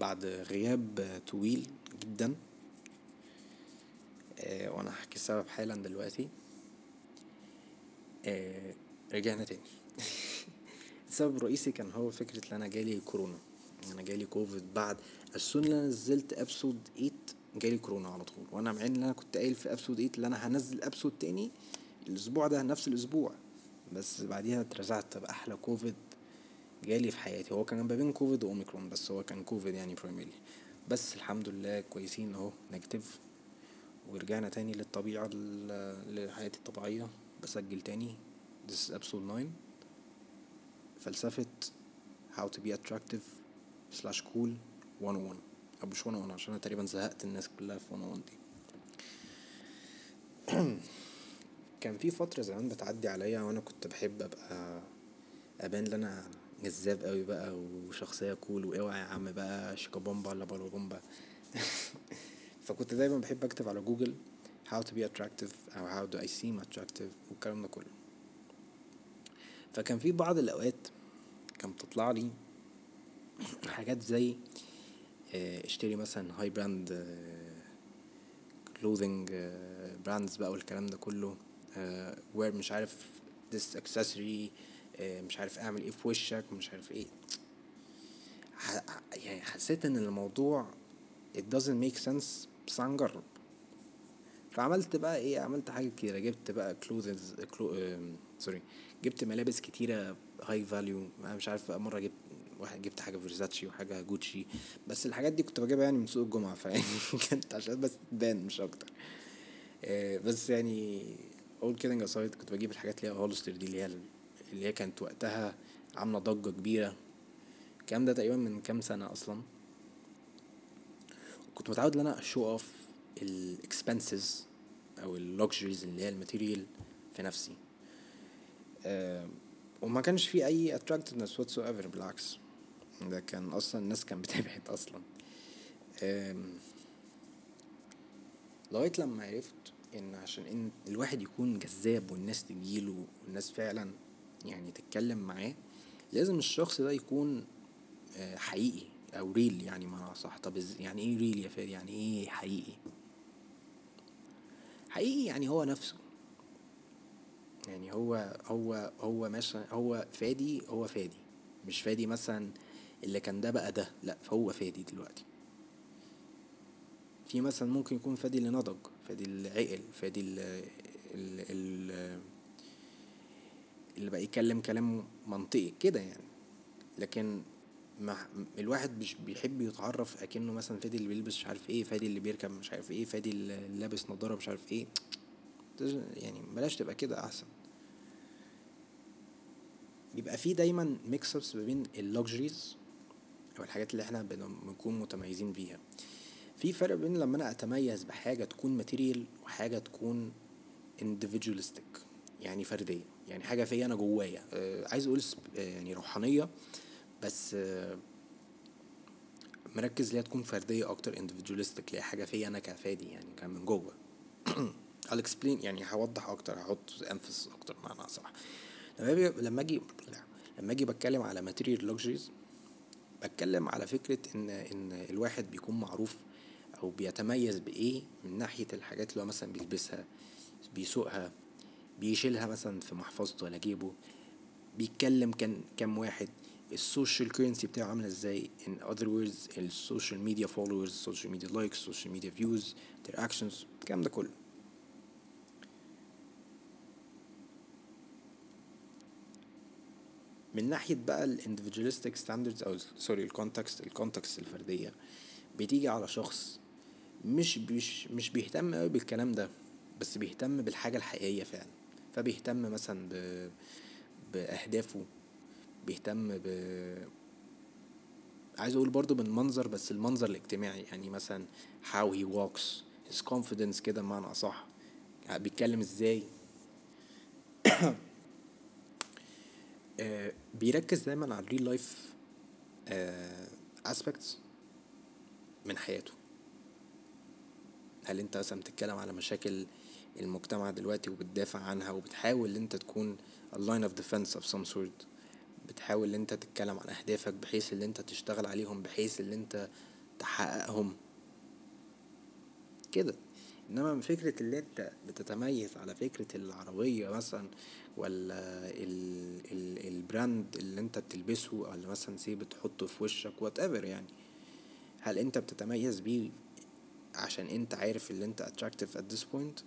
بعد غياب طويل جدا. آه، وأنا هحكي السبب حالا دلوقتي. آه، رجعنا تاني. السبب الرئيسي كان هو فكرة إن أنا جالي كورونا. أنا جالي كوفيد بعد السون اللي أنا نزلت episode 8 جالي كورونا على طول. وأنا مع إن أنا كنت قايل في episode 8 اللي أنا هنزل episode تاني الأسبوع ده نفس الأسبوع. بس بعديها اترزعت باحلى كوفيد؟ جالي في حياتي. هو كان ما بين كوفيد وأوميكرون بس هو كان كوفيد يعني primary بس الحمد لله كويسين أهو negative ورجعنا تاني للطبيعة لحياتي الطبيعية. بسجل تاني. This is episode 9 فلسفة how to be attractive slash cool 101 أو مش 101 عشان أنا تقريبا زهقت الناس كلها في 101 دي. كان في فترة زمان بتعدي عليا وأنا كنت بحب أبقى أبان إن أنا جذاب قوي بقى وشخصية cool واوعى يا عم بقى شيكابومبا ولا بالوبومبا فكنت دايما بحب أكتب على جوجل how to be attractive أو how do I seem attractive والكلام ده كله. فكان في بعض الأوقات كان بتطلع لي حاجات زي آه، اشتري مثلا high brand clothing brands بقى والكلام ده كله wear مش عارف this accessory آه، مش عارف أعمل إيه في وشك مش عارف إيه. يعني حسيت إن الموضوع it doesn't make sense بس هنجرب فعملت بقى إيه عملت حاجة كتيرة. جبت بقى clothes clo- sorry جبت ملابس كتيرة high value أنا مش عارف بقى مرة جبت واحد جبت حاجة فيرزاتشي وحاجة جوتشي بس الحاجات دي كنت بجيبها يعني من سوق الجمعة فيعني كانت عشان بس تبان مش أكتر. آه، بس يعني all kidding aside كنت بجيب الحاجات اللي هي هولستر دي اللي هي اللي هي كانت وقتها عاملة ضجة كبيرة. الكلام ده تقريبا من كام سنة أصلا. كنت متعود إن أنا ا show off ال expenses أو ال luxuries اللي هي ال material في نفسي. أه وما كانش في أي attractiveness whatsoever بالعكس. ده كان أصلا الناس كان بتبعد أصلا. لغاية لما عرفت إن عشان إن الواحد يكون جذاب والناس تجيله والناس فعلا يعني تتكلم معاه لازم الشخص ده يكون آه، حقيقي أو ريل يعني ما صح طب يعني إيه ريل يا فادي يعني إيه حقيقي؟ حقيقي يعني هو نفسه. يعني هو هو هو مثلا هو فادي هو فادي. مش فادي مثلا اللي كان ده بقى ده. لا فهو فادي دلوقتي. في مثلا ممكن يكون فادي اللي نضج فادي اللي عقل فادي اللي, اللي, اللي بقى يتكلم كلام منطقي كده يعني. لكن مع الواحد مش بيحب يتعرف أكنه مثلا فادي اللي بيلبس مش عارف إيه فادي اللي بيركب مش عارف إيه فادي اللي لابس نضاره مش عارف إيه. يعني بلاش تبقى كده أحسن. بيبقى في دايما mix ups ما بين ال luxuries أو الحاجات اللي إحنا بنكون متميزين بيها. في فرق بين لما أنا أتميز بحاجة تكون ماتيريال وحاجة تكون individualistic يعني فردية. يعني حاجة فيا أنا جوايا. آه عايز أقول يعني روحانية بس مركز ليها تكون فردية أكتر individualistic ليها حاجة فيا أنا كفادي يعني كان من جوه. I'll explain يعني هوضح أكتر هحط emphasis أكتر معنى صح لما لما أجي لما أجي بتكلم على material luxuries بتكلم على فكرة إن إن الواحد بيكون معروف أو بيتميز بإيه من ناحية الحاجات اللي هو مثلا بيلبسها بيسوقها. بيشيلها مثلا في محفظته ولا جيبه بيتكلم كان كام واحد ال social currency بتاعه عامل إزاي in other words ال social media followers ال social media likes ال social media views interactions الكلام ده كله. من ناحية بقى ال individualistic standards أو sorry ال context ال context الفردية بتيجي على شخص مش مش مش بيهتم قوي بالكلام ده بس بيهتم بالحاجة الحقيقية فعلا. فبيهتم مثلا ب... بأهدافه بيهتم ب عايز أقول برضو بالمنظر بس المنظر الاجتماعي يعني مثلا how he walks his confidence كده بمعنى أصح. بيتكلم إزاي؟ آه، بيركز دايما على ال real life aspects من حياته. هل أنت مثلا بتتكلم على مشاكل المجتمع دلوقتي وبتدافع عنها وبتحاول إن أنت تكون a line of defense of some sort. بتحاول إن أنت تتكلم عن أهدافك بحيث إن أنت تشتغل عليهم بحيث إن أنت تحققهم. كده. إنما من فكرة اللي أنت بتتميز على فكرة العربية مثلا ولا ال ال ال brand اللي أنت بتلبسه ولا مثلا سي بتحطه في وشك whatever يعني. هل أنت بتتميز بيه عشان أنت عارف اللي أنت attractive at this point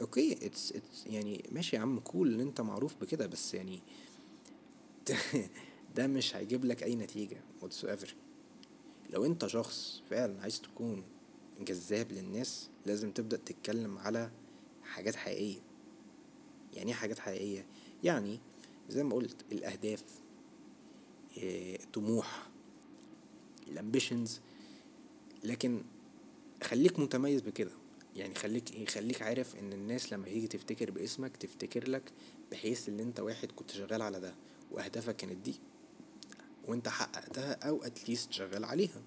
okay it's it's يعني ماشي يا عم cool إن أنت معروف بكده بس يعني ده مش هيجيب لك أي نتيجة whatsoever. لو أنت شخص فعلا عايز تكون جذاب للناس لازم تبدأ تتكلم على حاجات حقيقية. يعني إيه حاجات حقيقية؟ يعني زي ما قلت الأهداف آه طموح الامبيشنز لكن خليك متميز بكده. يعني خليك إيه خليك عارف إن الناس لما تيجي تفتكر باسمك تفتكر لك بحيث إن أنت واحد كنت شغال على ده وأهدافك كانت دي وأنت حققتها أو اتليست شغال عليها.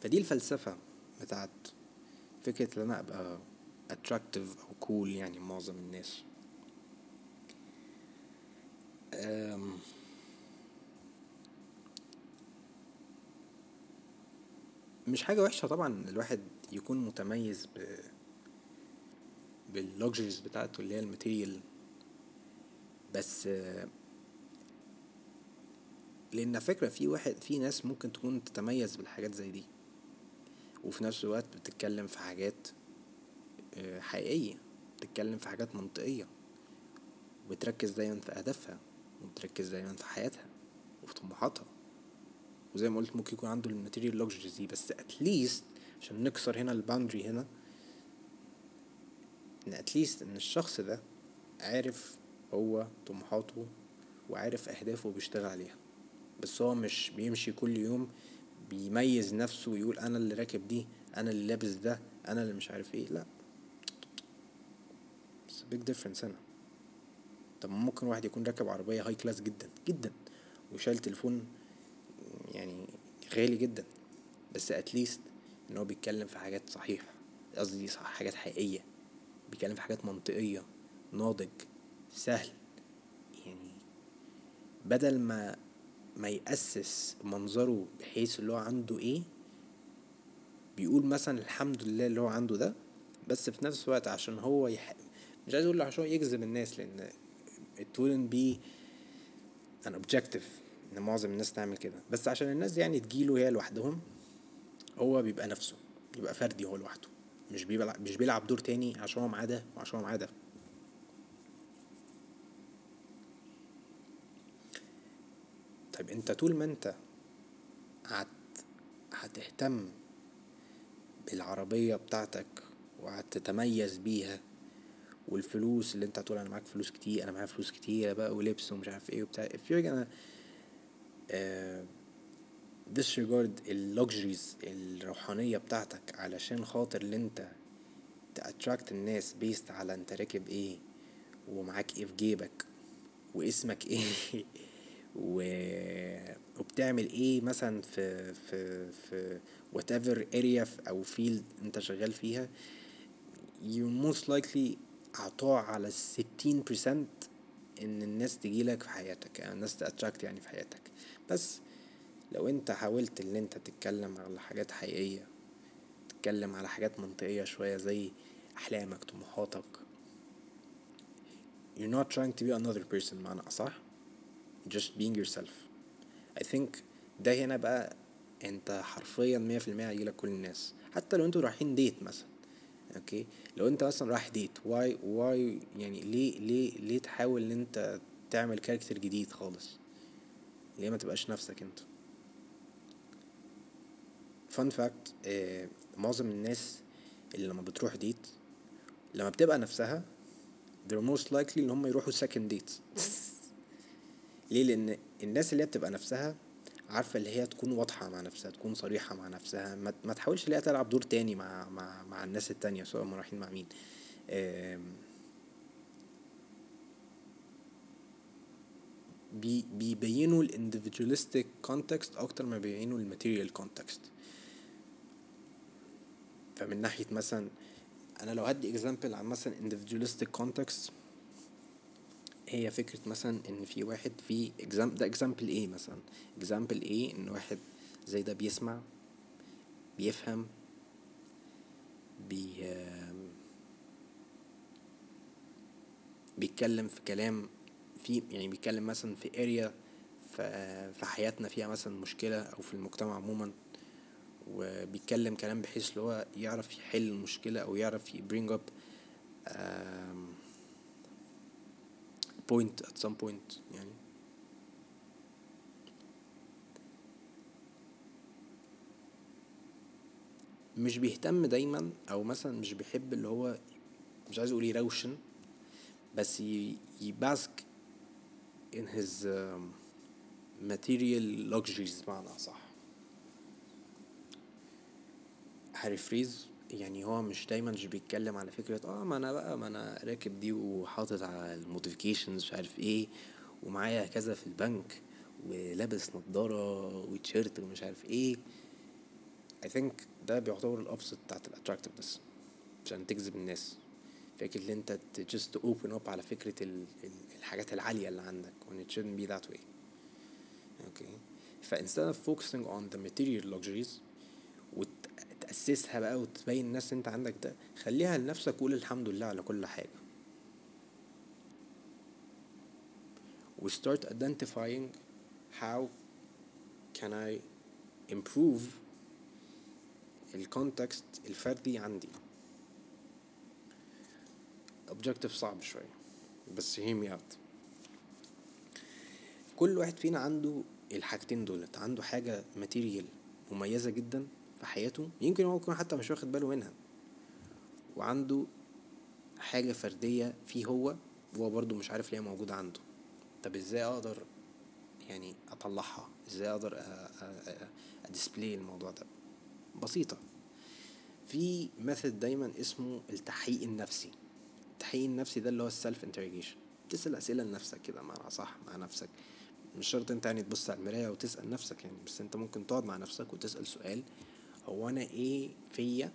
فدي الفلسفة بتاعت فكرة إن أنا أبقى attractive أو cool يعني معظم الناس. مش حاجة وحشة طبعا الواحد يكون متميز ب بال luxuries بتاعته اللي هي ال material. بس لأن فكرة في واحد في ناس ممكن تكون تتميز بالحاجات زي دي. وفي نفس الوقت بتتكلم في حاجات حقيقية. بتتكلم في حاجات منطقية. وبتركز دايما في أهدافها. وبتركز دايما في حياتها. وفي طموحاتها وزي ما قلت ممكن يكون عنده ال material luxuries دي بس at least عشان نكسر هنا ال boundary هنا إن at least إن الشخص ده عارف هو طموحاته وعارف أهدافه وبيشتغل عليها. بس هو مش بيمشي كل يوم بيميز نفسه ويقول أنا اللي راكب دي أنا اللي لابس ده أنا اللي مش عارف إيه لا. بس big difference هنا. طب ممكن واحد يكون راكب عربية هاي كلاس جدا جدا وشايل تليفون يعني غالي جدا بس اتليست إن هو بيتكلم في حاجات صحيحة قصدي حاجات حقيقية بيتكلم في حاجات منطقية ناضج سهل. يعني بدل ما ما يأسس منظره بحيث اللي هو عنده إيه بيقول مثلا الحمد لله اللي هو عنده ده بس في نفس الوقت عشان هو يح... مش عايز أقول عشان يجذب الناس لأن it wouldn't be an objective. إن معظم الناس تعمل كده. بس عشان الناس يعني تجيله هي لوحدهم هو بيبقى نفسه بيبقى فردي هو لوحده. مش بيلعب مش بيلعب دور تاني عشان هو معاه ده وعشان هو معاه ده. طيب أنت طول ما أنت هت هتهتم بالعربية بتاعتك وهتتميز بيها والفلوس اللي أنت هتقول أنا معاك فلوس كتير أنا معايا فلوس كتير بقى ولبس ومش عارف إيه وبتاع if disregard ال luxuries الروحانية بتاعتك علشان خاطر اللي أنت ت attract الناس based على أنت راكب إيه ومعاك إيه في جيبك واسمك إيه و... وبتعمل إيه مثلا في في في whatever area أو field أنت شغال فيها you most likely هتقع على الستين برسنت إن الناس تجيلك في حياتك يعني الناس تأتراكت يعني في حياتك. بس لو انت حاولت ان انت تتكلم على حاجات حقيقية تتكلم على حاجات منطقية شوية زي أحلامك طموحاتك you're not trying to be another person معنى أصح just being yourself. I think ده هنا بقى انت حرفيا مية في المية هيجيلك كل الناس. حتى لو أنتوا رايحين date مثلا okay لو انت مثلا رايح date why why يعني ليه ليه ليه تحاول ان انت تعمل character جديد خالص؟ ليه ما تبقاش نفسك انت؟ fun fact آه معظم الناس اللي لما بتروح date لما بتبقى نفسها they're most likely إن هم يروحوا second date. ليه؟ لأن الناس اللي هي بتبقى نفسها عارفة اللي هي تكون واضحة مع نفسها تكون صريحة مع نفسها ما, ما تحاولش اللي هي تلعب دور تاني مع مع مع الناس التانية سواء هم رايحين مع مين. بي بيبينوا ال individualistic context أكتر ما بيبينوا ال material context فمن ناحية مثلا أنا لو هدي example عن مثلا individualistic context هي فكرة مثلا إن في واحد في exam ده example إيه مثلا. example إيه إن واحد زي ده بيسمع بيفهم بي بيتكلم في كلام في يعني بيتكلم مثلا في area في حياتنا فيها مثلا مشكلة أو في المجتمع عموما وبيتكلم كلام بحيث اللي هو يعرف يحل المشكلة أو يعرف ي bring up point at some point يعني. مش بيهتم دايما أو مثلا مش بيحب اللي هو مش عايز أقول يروشن بس ي bask in his uh, material luxuries بمعنى صح ه rephrase يعني هو مش دايما مش بيتكلم على فكرة آه ما أنا بقى ما أنا راكب دي وحاطط على ال modifications مش عارف إيه ومعايا كذا في البنك ولابس نضارة وتيشيرت ومش عارف إيه. I think ده بيعتبر ال opposite بتاعت ال attractiveness عشان تجذب الناس. فكرة إن أنت just open up على فكرة الحاجات العالية اللي عندك when it shouldn't be that way. Okay. ف instead of focusing on the material luxuries وتأسسها بقى وتبين الناس انت عندك ده خليها لنفسك وقول الحمد لله على كل حاجة. و start identifying how can I improve الكونتكست الفردي عندي. Objective صعب شوية. بس me out كل واحد فينا عنده الحاجتين دولت عنده حاجة material مميزة جدا في حياته يمكن هو يكون حتى مش واخد باله منها وعنده حاجة فردية فيه هو وهو برضو مش عارف ليه موجودة عنده. طب إزاي أقدر يعني أطلعها؟ إزاي أقدر أ display الموضوع ده؟ بسيطة. في method دايما اسمه التحقيق النفسي. التحقيق النفسي ده اللي هو ال self interrogation تسأل أسئلة لنفسك كده مع صح مع نفسك. مش شرط أنت يعني تبص على المراية وتسأل نفسك يعني بس أنت ممكن تقعد مع نفسك وتسأل سؤال هو أنا إيه فيا؟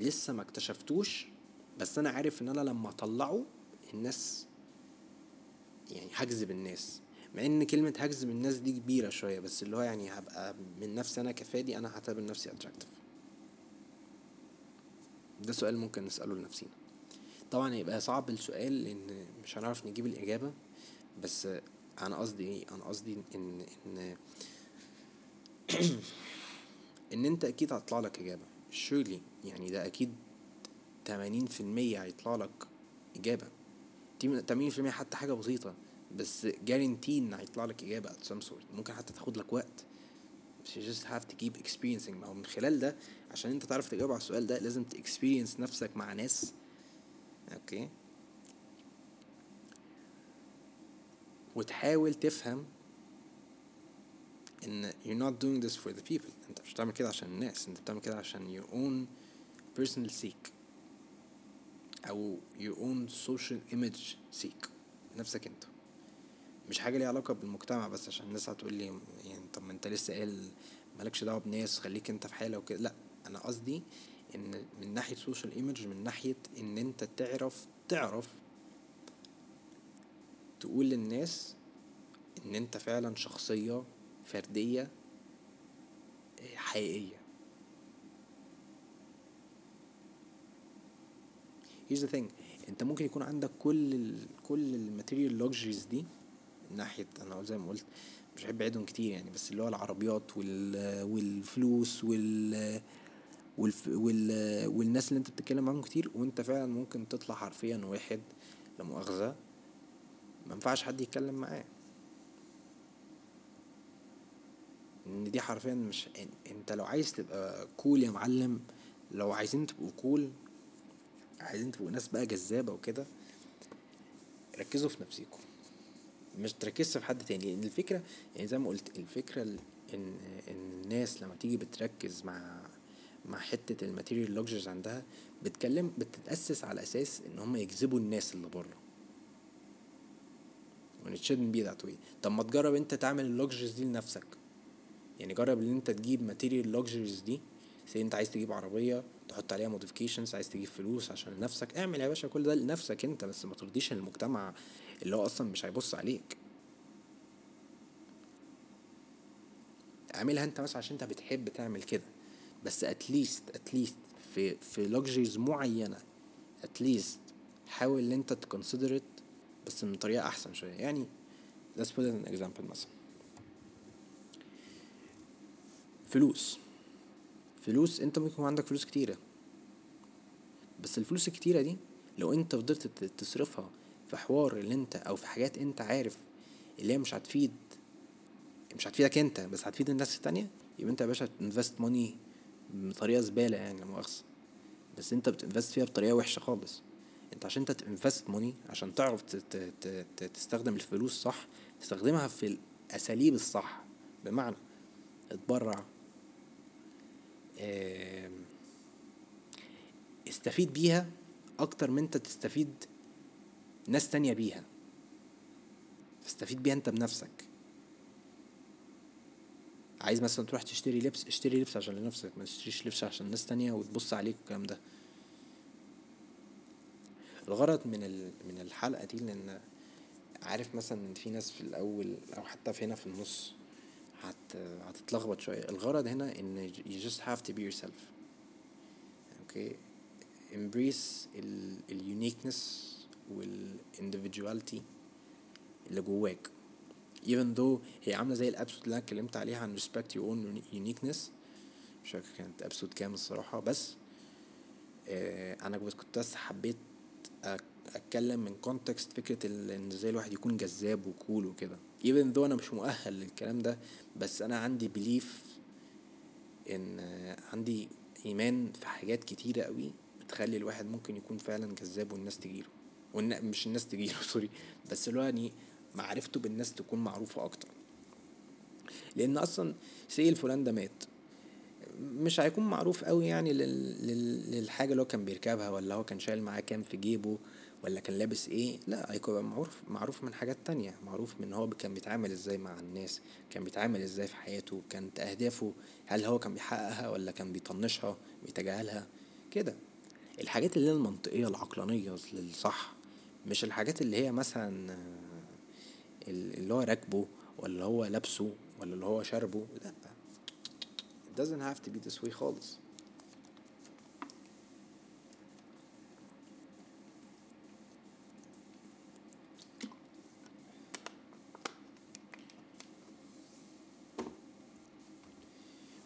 لسه ما اكتشفتوش بس أنا عارف إن أنا لما أطلعه الناس يعني هجذب الناس. مع إن كلمة هجذب الناس دي كبيرة شوية بس اللي هو يعني هبقى من نفسي أنا كفادي أنا هعتبر نفسي اتراكتيف ده سؤال ممكن نسأله لنفسينا. طبعا هيبقى صعب السؤال لأن مش هنعرف نجيب الإجابة بس أنا قصدي إيه؟ أنا قصدي إن إن إن أنت أكيد هتطلع لك إجابة. Surely يعني ده أكيد تمانين في المية هيطلع لك إجابة. تمانين في المية حتى حاجة بسيطة بس guarantee إن هيطلع لك إجابة at some sort. ممكن حتى تاخد لك وقت. You just have to keep experiencing. ما هو من خلال ده عشان انت تعرف تجاوب على السؤال ده لازم ت experience نفسك مع ناس. okay وتحاول تفهم ان you're not doing this for the people. انت مش بتعمل كده عشان الناس انت بتعمل كده عشان your own personal sake أو your own social image sake نفسك انت. مش حاجة ليها علاقة بالمجتمع بس عشان الناس هتقول لي يعني طب ما انت لسه قايل مالكش دعوة بناس خليك انت في حالة وكده. لا أنا قصدي إن من ناحية social image من ناحية إن أنت تعرف تعرف تقول للناس إن أنت فعلا شخصية فردية حقيقية. Here's the thing أنت ممكن يكون عندك كل ال كل ال material luxuries دي ناحية أنا زي ما قلت مش بحب اعيدهم كتير يعني بس اللي هو العربيات وال والفلوس وال والف وال والناس اللي أنت بتتكلم معاهم كتير وأنت فعلا ممكن تطلع حرفيا واحد لا مؤاخذة ما ينفعش حد يتكلم معاه. إن دي حرفيا مش أنت لو عايز تبقى cool يا معلم لو عايزين تبقوا cool عايزين تبقوا ناس بقى جذابة وكده ركزوا في نفسيكم. مش تركزش في حد تاني لأن الفكرة يعني زي ما قلت الفكرة إن إن الناس لما تيجي بتركز مع مع حتة ال material luxuries عندها بتكلم بتتأسس على أساس إن هم يجذبوا الناس اللي بره. Shouldn't be that way. طب ما تجرب أنت تعمل ال luxuries دي لنفسك. يعني جرب إن أنت تجيب material luxuries دي زي أنت عايز تجيب عربية تحط عليها modifications عايز تجيب فلوس عشان لنفسك. اعمل يا باشا كل ده لنفسك انت بس ما ترضيش المجتمع اللي هو أصلا مش هيبص عليك. اعملها انت مثلا عشان انت بتحب تعمل كده. بس at least at least في في luxuries معينة اتليست حاول إن انت تكونسيدر بس من طريقة أحسن شوية. يعني let's put an example مثلا. فلوس. فلوس انت ممكن يكون عندك فلوس كتيرة. بس الفلوس الكتيرة دي لو انت فضلت تصرفها في حوار اللي انت أو في حاجات انت عارف اللي هي مش هتفيد مش هتفيدك انت بس هتفيد الناس التانية يبقى انت يا باشا تنفست ماني بطريقة زبالة يعني لا مؤاخذة. بس انت بتنفست فيها بطريقة وحشة خالص. انت عشان انت تنفست ماني عشان تعرف تستخدم الفلوس صح تستخدمها في الأساليب الصح. بمعنى اتبرع استفيد بيها أكتر من أنت تستفيد ناس تانية بيها. استفيد بيها أنت بنفسك. عايز مثلا تروح تشتري لبس اشتري لبس عشان لنفسك ما تشتريش لبس عشان ناس تانية وتبص عليك والكلام ده. الغرض من من الحلقة دي لأن عارف مثلا إن في ناس في الأول أو حتى في هنا في النص هت هتتلخبط شوية. الغرض هنا إن you just have to be yourself. أوكي embrace ال uniqueness وال individuality اللي جواك. Even though هي عاملة زي ال episode اللي أنا اتكلمت عليها عن respect your own uniqueness. مش فاكر كانت episode كام الصراحة. بس آه أنا كنت بس حبيت أتكلم من context فكرة إن إزاي الواحد يكون جذاب و cool وكده. Even though أنا مش مؤهل للكلام ده بس أنا عندي belief إن عندي إيمان في حاجات كتيرة قوي بتخلي الواحد ممكن يكون فعلا جذاب والناس تجيله. والن... مش الناس تجيله sorry بس اللي هو يعني معرفته بالناس تكون معروفة أكتر. لأن أصلا سيل فلان ده مات. مش هيكون معروف قوي يعني لل... للحاجة اللي هو كان بيركبها ولا هو كان شايل معاه كام في جيبه. ولا كان لابس إيه؟ لا هيكون معروف معروف من حاجات تانية. معروف من هو كان بيتعامل إزاي مع الناس كان بيتعامل إزاي في حياته كانت أهدافه هل هو كان بيحققها ولا كان بيطنشها بيتجاهلها؟ كده. الحاجات اللي هي المنطقية العقلانية للصح مش الحاجات اللي هي مثلا اللي هو راكبه ولا هو لابسه ولا اللي هو شاربه. لا it doesn't have to be this way خالص.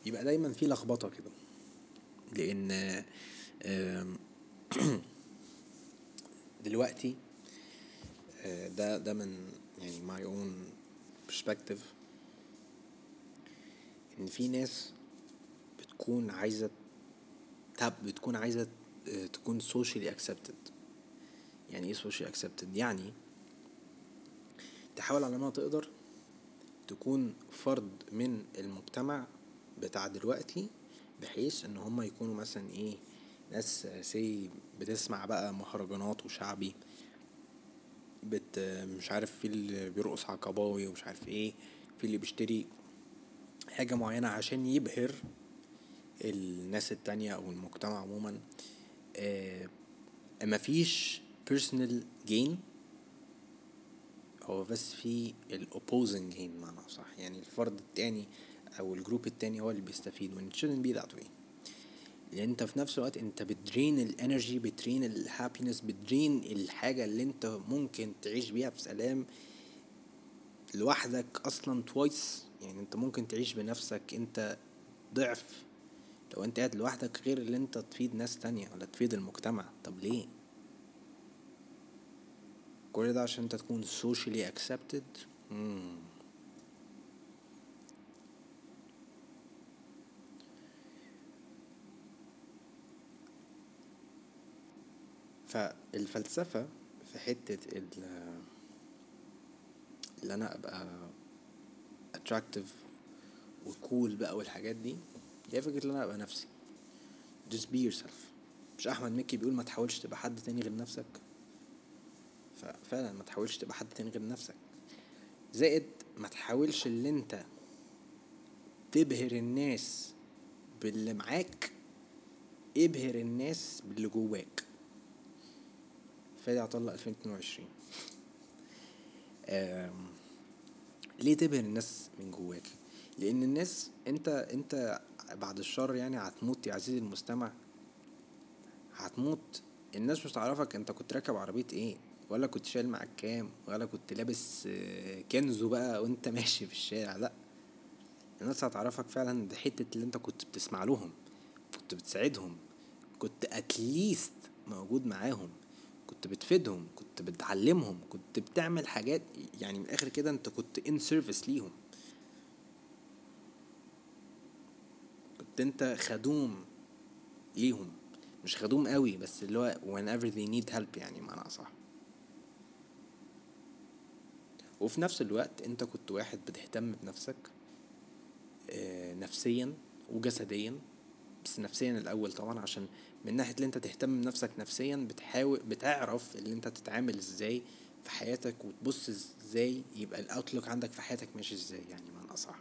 يبقى دايما في لخبطة كده. لأن دلوقتي آه، ده ده من يعني my own perspective إن في ناس بتكون عايزة تب بتكون عايزة آه، تكون socially accepted. يعني إيه socially accepted يعني تحاول على ما تقدر تكون فرد من المجتمع بتاع دلوقتي بحيث إن هما يكونوا مثلا إيه ناس سي بتسمع بقى مهرجانات وشعبي بت مش عارف في اللي بيرقص عقباوي ومش عارف إيه في اللي بيشتري حاجة معينة عشان يبهر الناس التانية أو المجتمع عموما. آه مفيش personal gain. هو بس في ال opposing gain معنى صح يعني الفرد التاني أو ال group التاني هو اللي بيستفيد it shouldn't be that way. لأن أنت في نفس الوقت أنت بتدرين الانرجي بتدرين الهابينس بتدرين الحاجة اللي أنت ممكن تعيش بيها في سلام لوحدك أصلا twice يعني أنت ممكن تعيش بنفسك أنت ضعف. لو أنت قاعد لوحدك غير اللي أنت تفيد ناس تانية ولا تفيد المجتمع طب ليه؟ كل ده عشان أنت تكون socially accepted مم. فالفلسفة في حتة اللي أنا أبقى attractive وكول بقى والحاجات دي هي فكرة اللي أنا أبقى نفسي. Just be yourself. مش أحمد مكي بيقول ما تحاولش تبقى حد تاني غير نفسك. ففعلا ما تحاولش تبقى حد تاني غير نفسك. زائد ما تحاولش اللي أنت تبهر الناس باللي معاك ابهر الناس باللي جواك. فادي عطله 2022 ليه تبهر الناس من جواك؟ لأن الناس أنت أنت بعد الشر يعني هتموت يا عزيزي المستمع. هتموت. الناس مش تعرفك أنت كنت راكب عربية إيه ولا كنت شايل معاك كام ولا كنت لابس آه، Kenzo بقى وأنت ماشي في الشارع. لأ. الناس هتعرفك فعلا ده حتة اللي أنت كنت بتسمع لهم كنت بتساعدهم كنت at least موجود معاهم. كنت بتفيدهم كنت بتعلمهم كنت بتعمل حاجات يعني من الآخر كده أنت كنت in service ليهم. كنت أنت خدوم ليهم. مش خدوم قوي بس اللي هو whenever they need help يعني معنى أصح. وفي نفس الوقت أنت كنت واحد بتهتم بنفسك آه، نفسيا وجسديا. بس نفسيا الأول طبعا عشان من ناحية اللي أنت تهتم بنفسك نفسيا بتحاول بتعرف اللي أنت تتعامل إزاي في حياتك وتبص إزاي يبقى الاوتلوك عندك في حياتك ماشي إزاي يعني معنى أصح.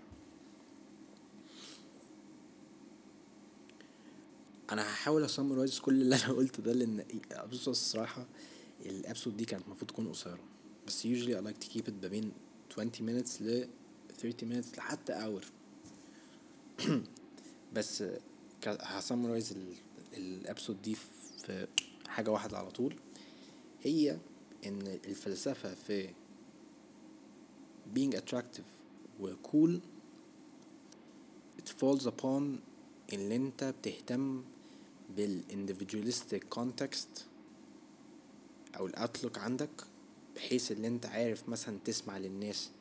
أنا هحاول ا summarize كل اللي أنا قلته ده لأن بص الصراحة ال episode دي كانت المفروض تكون قصيرة. بس usually I like to keep it بين 20 minutes ل 30 minutes لحتى hour. بس ه summarize ال episode دي في حاجة واحدة على طول. هي إن الفلسفة في being attractive و cool it falls upon إن أنت بتهتم بالاندفجواليستيك context أو الاوتلوك عندك بحيث إن أنت عارف مثلا تسمع للناس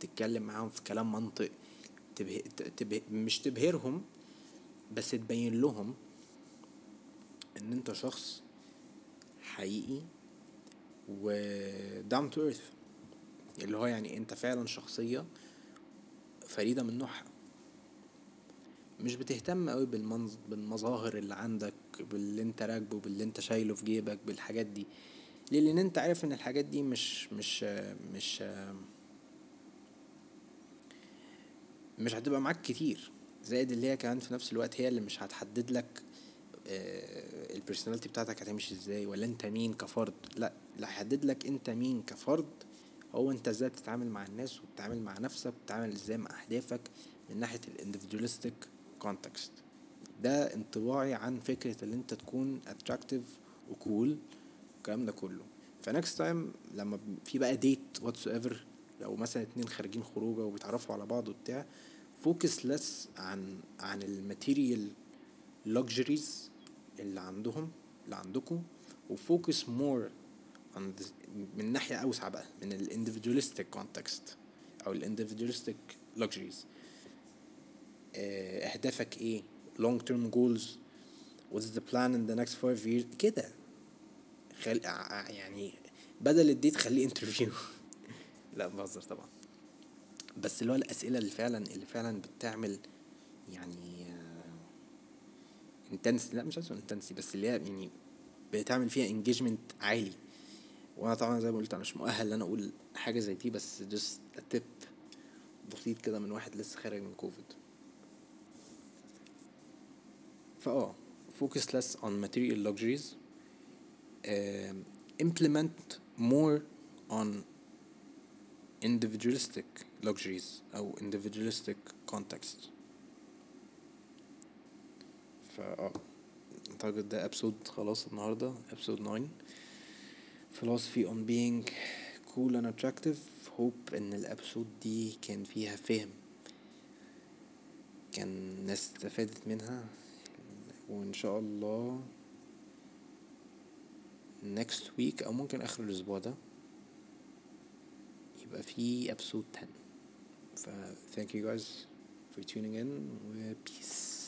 تتكلم معاهم في كلام منطق تبه... تبه... مش تبهرهم بس تبين لهم إن أنت شخص حقيقي و down to earth. اللي هو يعني أنت فعلا شخصية فريدة من نوعها. مش بتهتم قوي بالمنظ... بالمظاهر اللي عندك باللي أنت راكبه باللي أنت شايله في جيبك بالحاجات دي. ليه لأن أنت عارف إن الحاجات دي مش مش مش مش هتبقى معاك كتير. زائد اللي هي كمان في نفس الوقت هي اللي مش هتحدد لك آه، البرسوناليتي بتاعتك هتمشي إزاي ولا أنت مين كفرد؟ لا اللي هيحدد لك أنت مين كفرد هو أنت إزاي بتتعامل مع الناس وبتتعامل مع نفسك وبتتعامل إزاي مع أهدافك من ناحية ال individualistic context ده انطباعي عن فكرة إن أنت تكون attractive و cool الكلام ده كله. ف next time لما في بقى date whatsoever لو مثلا اتنين خارجين خروجة وبيتعرفوا على بعض وبتاع focus less عن عن ال material luxuries اللي عندهم اللي عندكم و focus more من ناحية أوسع بقى من ال individualistic context أو ال individualistic luxuries أهدافك إيه؟ long term goals. What's the plan in the next five years كده. خل... يعني بدل ال date خليه interview لا بهزر طبعا. بس اللي هو الأسئلة اللي فعلا اللي فعلا بتعمل يعني intense لا مش عايز intensity بس اللي هي يعني بتعمل فيها engagement عالي. وأنا طبعا زي ما قلت أنا مش مؤهل إن أنا أقول حاجة زي دي بس just تip بسيط كده من واحد لسه خارج من كوفيد فآه focus less on material luxuries uh, implement more on individualistic luxuries أو individualistic context فا أعتقد ده episode خلاص النهاردة episode 9 philosophy on being cool and attractive hope إن الأبسود دي كان فيها فهم كان ناس استفادت منها وإن شاء الله next week أو ممكن آخر الأسبوع ده يبقى في episode 10 ف thank you guys for tuning in و peace